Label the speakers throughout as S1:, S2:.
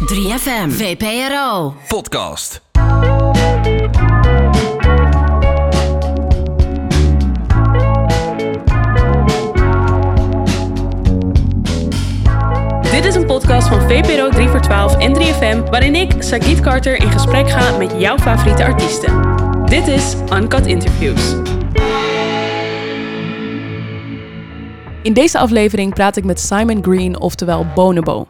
S1: 3FM, VPRO.
S2: Podcast.
S3: Dit is een podcast van VPRO 3 voor 12 en 3FM, waarin ik, Sagit Carter, in gesprek ga met jouw favoriete artiesten. Dit is Uncut Interviews. In deze aflevering praat ik met Simon Green, oftewel Bonobo.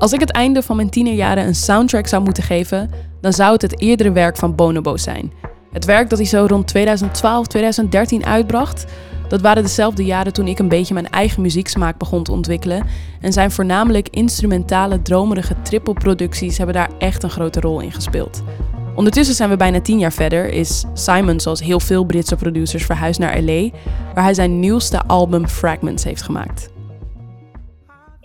S3: Als ik het einde van mijn tienerjaren een soundtrack zou moeten geven, dan zou het het eerdere werk van Bonobo zijn. Het werk dat hij zo rond 2012, 2013 uitbracht, dat waren dezelfde jaren toen ik een beetje mijn eigen muzieksmaak begon te ontwikkelen. En zijn voornamelijk instrumentale, dromerige trippelproducties hebben daar echt een grote rol in gespeeld. Ondertussen zijn we bijna tien jaar verder, is Simon, zoals heel veel Britse producers, verhuisd naar LA, waar hij zijn nieuwste album Fragments heeft gemaakt.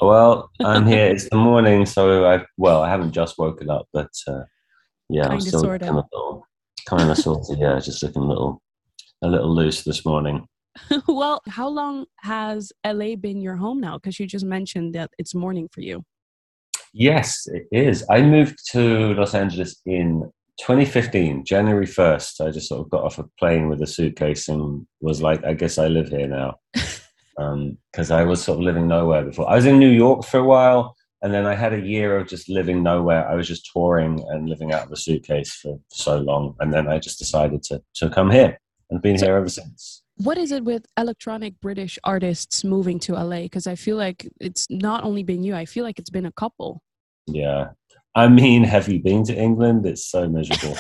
S4: Well, I'm here. It's the morning, so I well, I haven't just woken up, but uh, yeah, I'm
S3: Kinda,
S4: still kind of, little- kind of sort of yeah, just looking a little, a little loose this morning.
S3: well, how long has LA been your home now? Because you just mentioned that it's morning for you.
S4: Yes, it is. I moved to Los Angeles in 2015, January 1st. I just sort of got off a plane with a suitcase and was like, I guess I live here now. Um, because I was sort of living nowhere before. I was in New York for a while, and then I had a year of just living nowhere. I was just touring and living out of a suitcase for so long. And then I just decided to, to come here and been
S3: So-
S4: here ever since.
S3: What is it with electronic British artists moving to LA? Because I feel like it's not only been you, I feel like it's been a couple.
S4: Yeah. I mean, have you been to England? It's so miserable.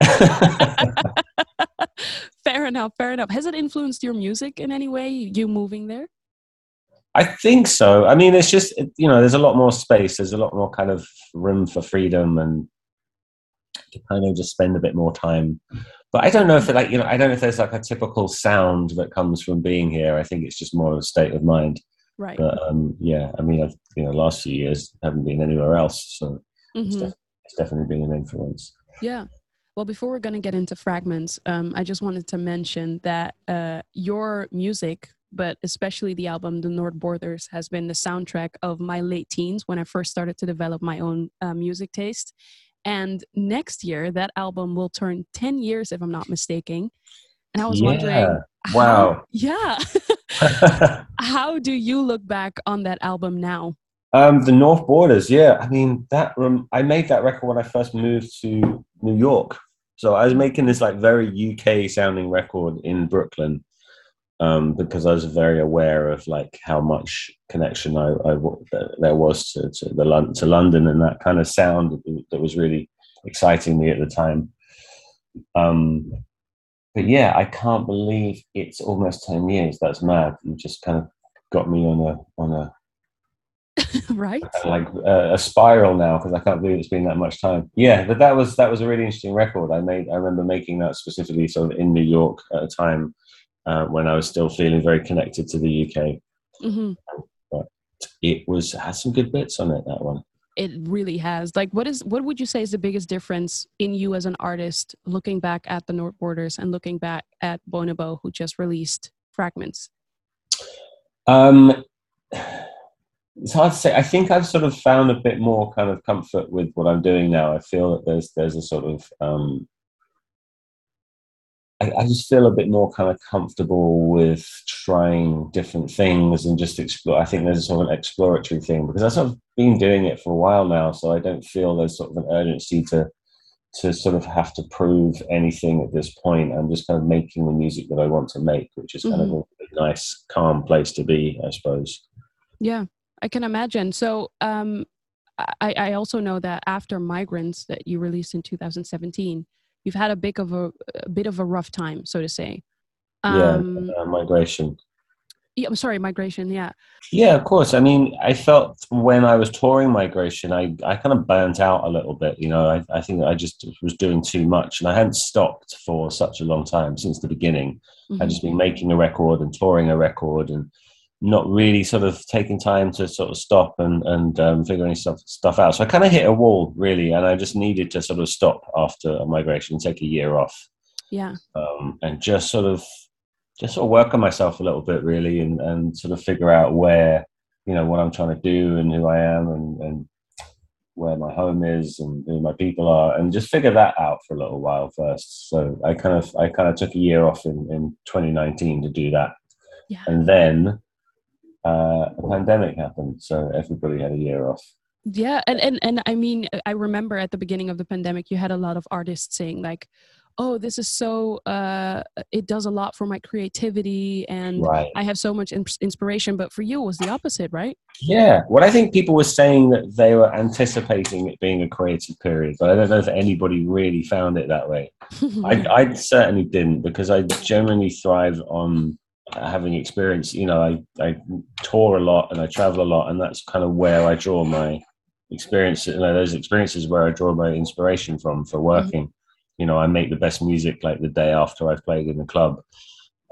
S3: fair enough, fair enough. Has it influenced your music in any way, you moving there?
S4: I think so. I mean, it's just it- you know, there's a lot more space. There's a lot more kind of room for freedom and to kind of just spend a bit more time. But I don't know if it, like you know, I don't know if there's like a typical sound that comes from being here. I think it's just more of a state of mind.
S3: Right.
S4: But um, yeah, I mean, I've you know, last few years haven't been anywhere else, so it's,
S3: Mhm.
S4: def- it's definitely been an influence.
S3: Yeah. Well, before we're going to get into fragments, um, I just wanted to mention that uh, your music, but especially the album The North Borders, has been the soundtrack of my late teens when I first started to develop my own uh, music taste. And next year, that album will turn 10 years, if I'm not mistaken. And I was wondering,
S4: Yeah.
S3: how-
S4: Wow.
S3: yeah. how do you look back on that album now?
S4: Um, the North Borders, yeah. I mean, that rem- I made that record when I first moved to New York. So I was making this like very UK sounding record in Brooklyn um, because I was very aware of like how much connection I, I there was to, to the to London and that kind of sound that- that was really exciting me at the time. Um, but yeah, I can't believe it's almost ten years. That's mad. You just kind of got me on a on a
S3: right?
S4: like uh, a spiral now because I can't believe it's been that much time. Yeah, but that was that was a really interesting record. I made I remember making that specifically sort of in New York at a time uh, when I was still feeling very connected to the UK.
S3: hmm
S4: It was had some good bits on it. That one.
S3: it really has like what is what would you say is the biggest difference in you as an artist looking back at the north borders and looking back at bonobo who just released fragments
S4: Um, it's hard to say. I think I've sort of found a bit more kind of comfort with what I'm doing now. I feel that there's there's a sort of um, I, I just feel a bit more kind of comfortable with trying different things and just explore. I think there's a sort of an exploratory thing because I've sort of been doing it for a while now, so I don't feel there's sort of an urgency to to sort of have to prove anything at this point. I'm just kind of making the music that I want to make, which is kind of a nice, calm place to be, I suppose.
S3: yeah i can imagine so um I, I also know that after migrants that you released in 2017 you've had a bit of a, a bit of a rough time so to say um
S4: yeah, uh, migration.
S3: yeah, i'm sorry migration yeah
S4: Yeah, of course. I mean, I felt when I was touring migration, I, I kind of burnt out a little bit. You know, I, I think I just was doing too much and I hadn't stopped for such a long time since the beginning.
S3: Mhm.
S4: I'd just been making a record and touring a record and not really sort of taking time to sort of stop and, and um, figuring stuff, stuff out. So I kind of hit a wall, really, and I just needed to sort of stop after a migration, take a year off.
S3: yeah
S4: um, and just sort of just sort of work on myself a little bit really and, and sort of figure out where you know what I'm trying to do and who I am and, and where my home is and who my people are, and just figure that out for a little while first. So I kind of I kind of took a year off in, in 2019 to do that,
S3: Yeah.
S4: and then uh, a pandemic happened, so everybody had a year off.
S3: Yeah, and and and I mean, I remember at the beginning of the pandemic, you had a lot of artists saying like, "Oh, this is so uh, it does a lot for my creativity, and
S4: Right.
S3: I have so much ins- inspiration." But for you, it was the opposite, right?
S4: Yeah. What I think people were saying that they were anticipating it being a creative period, but I don't know if anybody really found it that way. I, I certainly didn't because I generally thrive on having experience. You know, I, I tour a lot and I travel a lot, and that's kind of where I draw my experience. You know, those experiences where I draw my inspiration from for working. You know, I make the best music like the day after I've played in the club.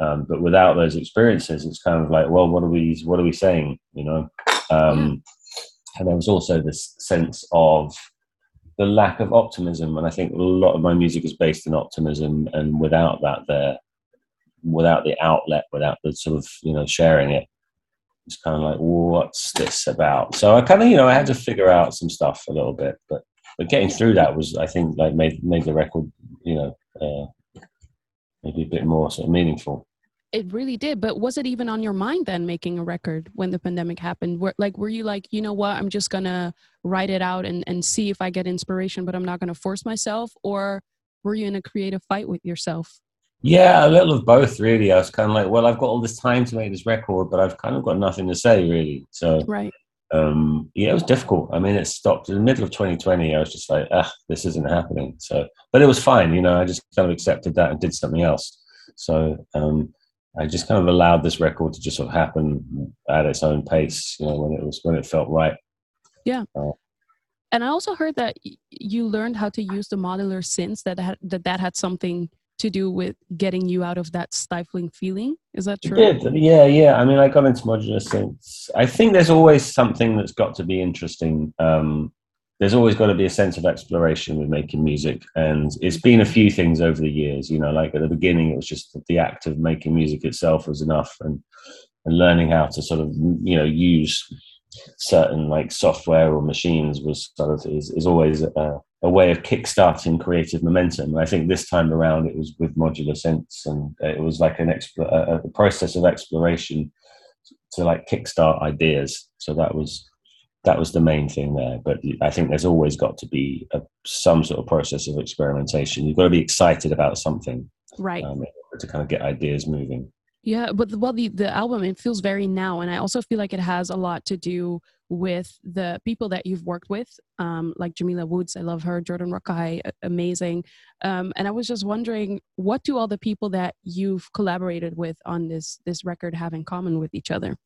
S4: Um, but without those experiences, it's kind of like, well, what are we, what are we saying? You know, um, and there was also this sense of the lack of optimism and i think a lot of my music is based in optimism and without that there without the outlet without the sort of you know sharing it it's kind of like what's this about so i kind of you know i had to figure out some stuff a little bit but but getting through that was i think like made made the record you know uh, maybe a bit more sort of meaningful
S3: It really did. But was it even on your mind then making a record when the pandemic happened? Were, like, were you like, you know what, I'm just gonna write it out and, and see if I get inspiration, but I'm not gonna force myself? Or were you in a creative fight with yourself?
S4: Yeah, a little of both, really. I was kind of like, well, I've got all this time to make this record, but I've kind of got nothing to say, really. So,
S3: Right.
S4: um, yeah, it was difficult. I mean, it stopped in the middle of 2020. I was just like, ah, this isn't happening. So, but it was fine, you know. I just kind of accepted that and did something else. So, um, I just kind of allowed this record to just sort of happen at its own pace, you know, when it was when it felt right. Yeah.
S3: And I also heard that y- you learned how to use the modular synths that had, that that had something to do with getting you out of that stifling feeling. Is that
S4: It
S3: true?
S4: did. Yeah, yeah. I mean, I got into modular synths. I think there's always something that's got to be interesting. Um, there's always got to be a sense of exploration with making music, and it's been a few things over the years. You know, like at the beginning, it was just the act of making music itself was enough, and and learning how to sort of you know use certain like software or machines was sort of is, is always a, a way of kickstarting creative momentum. And I think this time around it was with modular synths, and uh, it was like an expl- uh, uh, a, a process of exploration to like kickstart ideas. So that was that was the main thing there. But I think there's always got to be a, some sort of process of experimentation. You've got to be excited about something
S3: Right.
S4: um, to kind of get ideas moving.
S3: Yeah, but the- well, the the album it feels very now, and I also feel like it has a lot to do with the people that you've worked with, um, like Jamila Woods. I love her. Jordan Rakei, amazing. Um, and I was just wondering, what do all the people that you've collaborated with on this this record have in common with each other?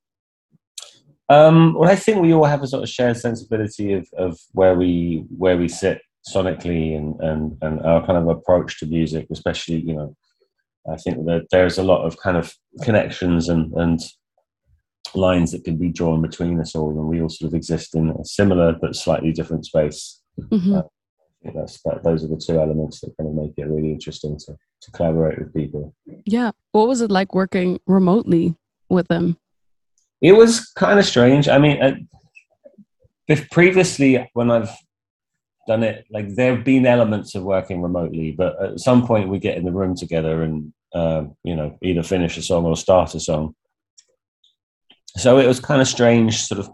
S4: Um, well, I think we all have a sort of shared sensibility of, of where we where we sit sonically and, and, and our kind of approach to music, especially you know, I think that there's a lot of kind of connections and and lines that can be drawn between us all, and we all sort of exist in a similar but slightly different space.
S3: Mhm.
S4: I think that's that, those are the two elements that kind of make it really interesting to to collaborate with people.
S3: Yeah. What was it like working remotely with them?
S4: It was kind of strange. I mean, uh, if previously when I've done it, like there have been elements of working remotely, but at some point we get in the room together and uh, you know either finish a song or start a song. So it was kind of strange, sort of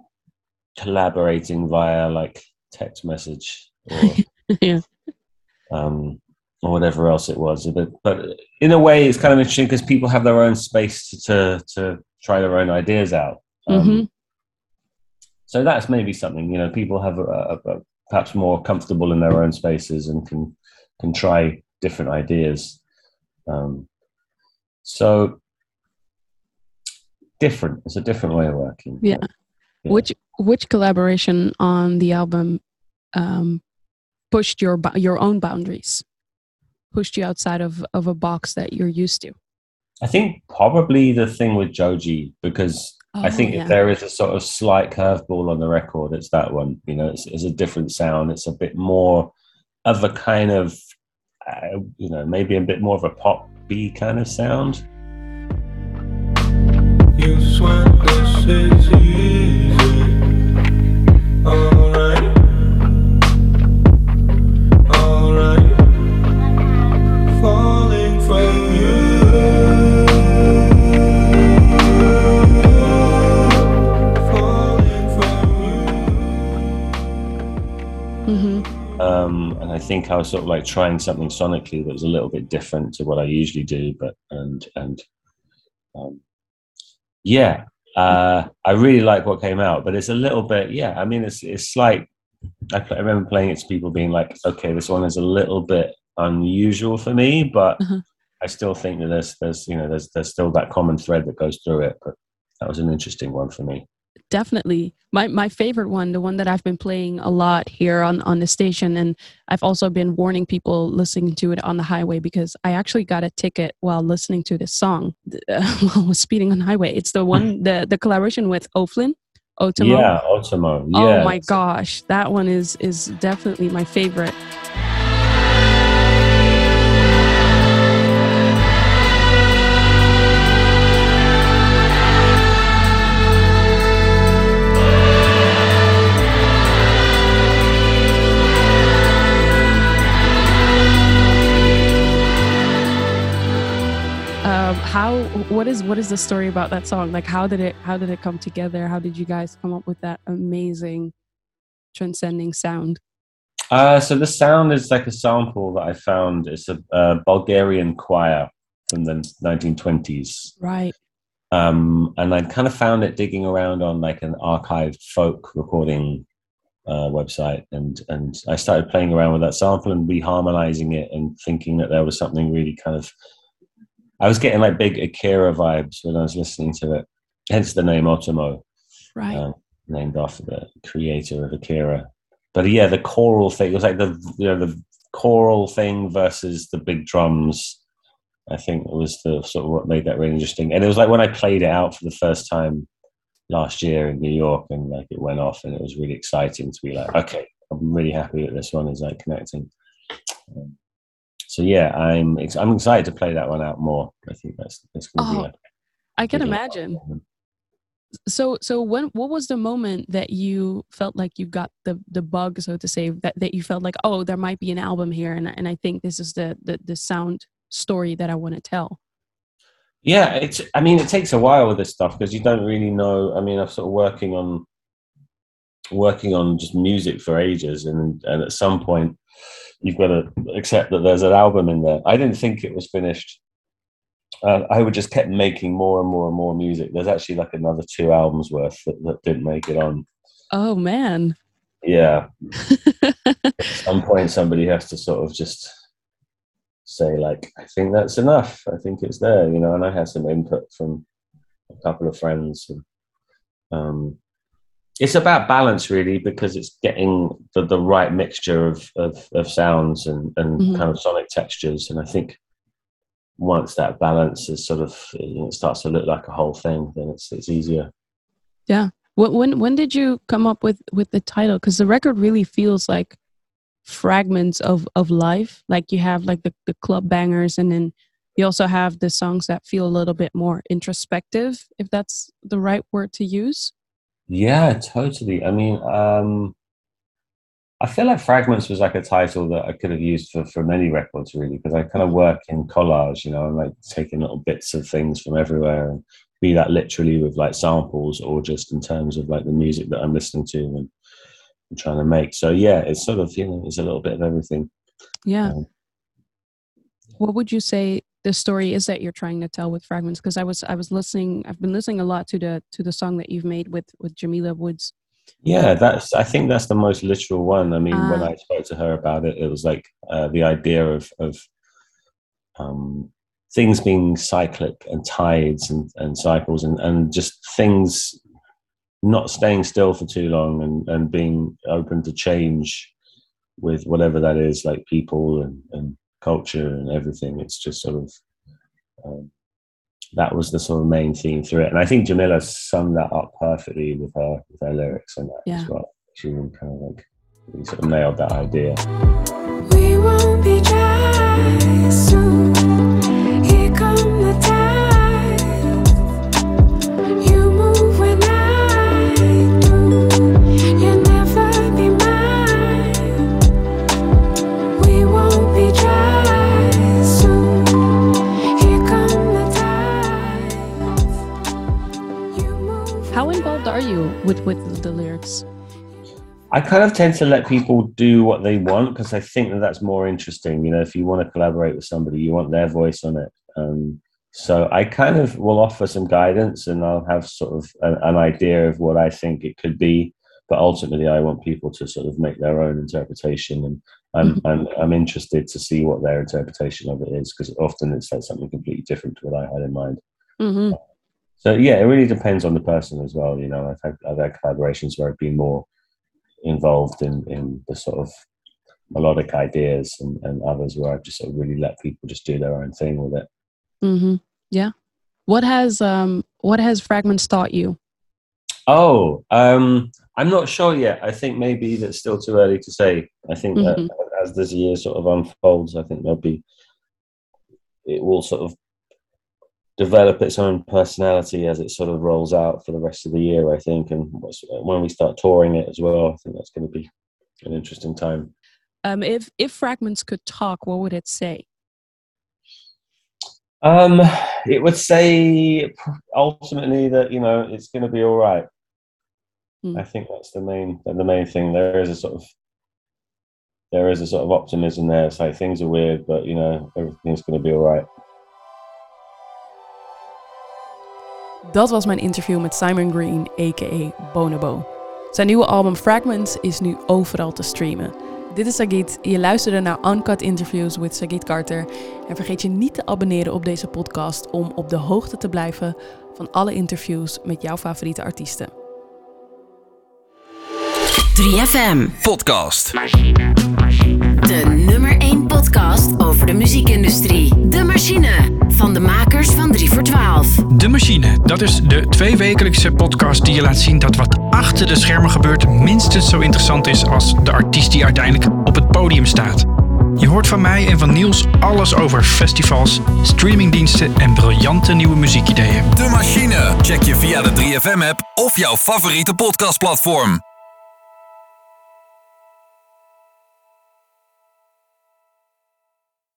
S4: collaborating via like text message or
S3: Yeah.
S4: um, or whatever else it was. But, but in a way, it's kind of interesting because people have their own space to, to, to try their own ideas out. Um,
S3: Mhm.
S4: So that's maybe something you know. People have a, a, a, perhaps more comfortable in their own spaces and can can try different ideas. Um, so different. It's a different way of working.
S3: Yeah.
S4: Yeah.
S3: Which which collaboration on the album um, pushed your your own boundaries, pushed you outside of of a box that you're used to?
S4: I think probably the thing with Joji because I
S3: Oh,
S4: think
S3: yeah.
S4: if there is a sort of slight curveball on the record, it's that one. You know, it's, it's a different sound. It's a bit more of a kind of, uh, you know, maybe a bit more of a pop B kind of sound think I was sort of like trying something sonically that was a little bit different to what I usually do, but and and um, yeah, uh, I really like what came out. But it's a little bit yeah. I mean, it's it's like I, I remember playing it to people being like, okay, this one is a little bit unusual for me, but
S5: Uh-huh.
S4: I still think that there's there's you know there's there's still that common thread that goes through it. But that was an interesting one for me.
S3: Definitely my my favorite one the one that i've been playing a lot here on on the station and i've also been warning people listening to it on the highway because i actually got a ticket while listening to this song uh, while I was speeding on the highway it's the one the the collaboration with O'Flynn Otomo.
S4: Yeah, Otomo. Yeah.
S3: oh my gosh that one is is definitely my favorite how what is what is the story about that song like how did it how did it come together how did you guys come up with that amazing transcending sound
S4: Uh, so the sound is like a sample that I found. It's a, uh Bulgarian choir from the 1920s.
S3: right
S4: Um, and I kind of found it digging around on like an archived folk recording uh, website, and and I started playing around with that sample and reharmonizing it, and thinking that there was something really kind of. I was getting like big Akira vibes when I was listening to it, hence the name Otomo,
S3: right
S4: uh, named after the creator of Akira. But yeah, the choral thing it was like the you know the choral thing versus the big drums. I think was the sort of what made that really interesting. And it was like when I played it out for the first time last year in New York, and like it went off, and it was really exciting to be like, okay, I'm really happy that this one is like connecting. Um, so yeah, I'm ex- I'm excited to play that one out more. I think that's that's going to
S3: Oh,
S4: be. Like
S3: i can
S4: a
S3: imagine so so when what was the moment that you felt like you got the the bug so to say that, that you felt like oh there might be an album here and, and i think this is the the, the sound story that i want to tell
S4: Yeah, it's. I mean, it takes a while with this stuff because you don't really know. I mean, I'm sort of working on working on just music for ages, and and at some point, you've got to accept that there's an album in there. I didn't think it was finished. Uh, I would just kept making more and more and more music. There's actually like another two albums worth that, that didn't make it on.
S3: oh man
S4: Yeah, at some point, somebody has to sort of just say like, I think that's enough. I think it's there, you know. And I had some input from a couple of friends. And, um, it's about balance, really, because it's getting the, the right mixture of, of, of sounds and, and
S3: Mhm.
S4: kind of sonic textures. And I think once that balance is sort of you know, it starts to look like a whole thing, then it's it's easier. Yeah.
S3: When when when did you come up with with the title? Because the record really feels like fragments of of life. Like you have like the the club bangers, and then you also have the songs that feel a little bit more introspective, if that's the right word to use.
S4: Yeah, totally. I mean, um, I feel like Fragments was like a title that I could have used for, for many records, really, because I kind of work in collage, you know, I'm like taking little bits of things from everywhere, and be that literally with like samples or just in terms of like the music that I'm listening to and, and trying to make. So yeah, it's sort of you know, it's a little bit of everything.
S3: Yeah.
S4: Um,
S3: What would you say the story is that you're trying to tell with fragments? Because I was I was listening. I've been listening a lot to the to the song that you've made with with Jamila Woods.
S4: Yeah, that's. I think that's the most literal one. I mean, when
S3: Ah.
S4: I spoke to her about it, it was like uh, the idea of of um, things being cyclic and tides and, and cycles and, and just things not staying still for too long and, and being open to change with whatever that is, like people and, and culture and everything. It's just sort of um, that was the sort of main theme through it. And I think Jamila summed that up perfectly with her with her lyrics and that
S3: Yeah.
S4: as well. She really kind of like really sort of nailed that idea.
S6: We won't be dry I
S4: kind of tend to let people do what they want because I think that that's more interesting. You know, if you want to collaborate with somebody, you want their voice on it. Um, so I kind of will offer some guidance, and I'll have sort of an, an idea of what I think it could be. But ultimately, I want people to sort of make their own interpretation, and I'm I'm, I'm interested to see what their interpretation of it is because often it's like something completely different to what I had in mind.
S2: hmm
S4: So yeah, it really depends on the person as well. You know, I've had I've had collaborations where I've been more involved in in the sort of melodic ideas, and, and others where I've just sort of really let people just do their own thing with it.
S2: Mm-hmm. Yeah. What has um what has fragments taught you?
S4: Oh, um, I'm not sure yet. I think maybe that's still too early to say. I think that
S2: Mhm.
S4: as this year sort of unfolds, I think there'll be it will sort of develop its own personality as it sort of rolls out for the rest of the year. I think, and when we start touring it as well, I think that's going to be an interesting time.
S2: Um, if if fragments could talk, what would it say?
S4: Um, it would say ultimately that you know it's going to be all right.
S2: Hmm.
S4: I think that's the main the main thing. There is a sort of there is a sort of optimism there. It's like things are weird, but you know everything's going to be all right.
S3: Dat was mijn interview met Simon Green, a.k.a. Bonobo. Zijn nieuwe album Fragments is nu overal te streamen. Dit is Sagit. Je luisterde naar Uncut Interviews with Sagit Carter. En vergeet je niet te abonneren op deze podcast om op de hoogte te blijven van alle interviews met jouw favoriete artiesten.
S1: 3FM,
S7: Podcast.
S1: de nummer 1 podcast over de muziekindustrie. De Machine, van de makers van 3 voor 12.
S8: De Machine, dat is de tweewekelijkse podcast die je laat zien dat wat achter de schermen gebeurt minstens zo interessant is als de artiest die uiteindelijk op het podium staat. Je hoort van mij en van Niels alles over festivals, streamingdiensten en briljante nieuwe muziekideeën.
S7: De Machine. Check je via de 3FM-app of jouw favoriete podcastplatform.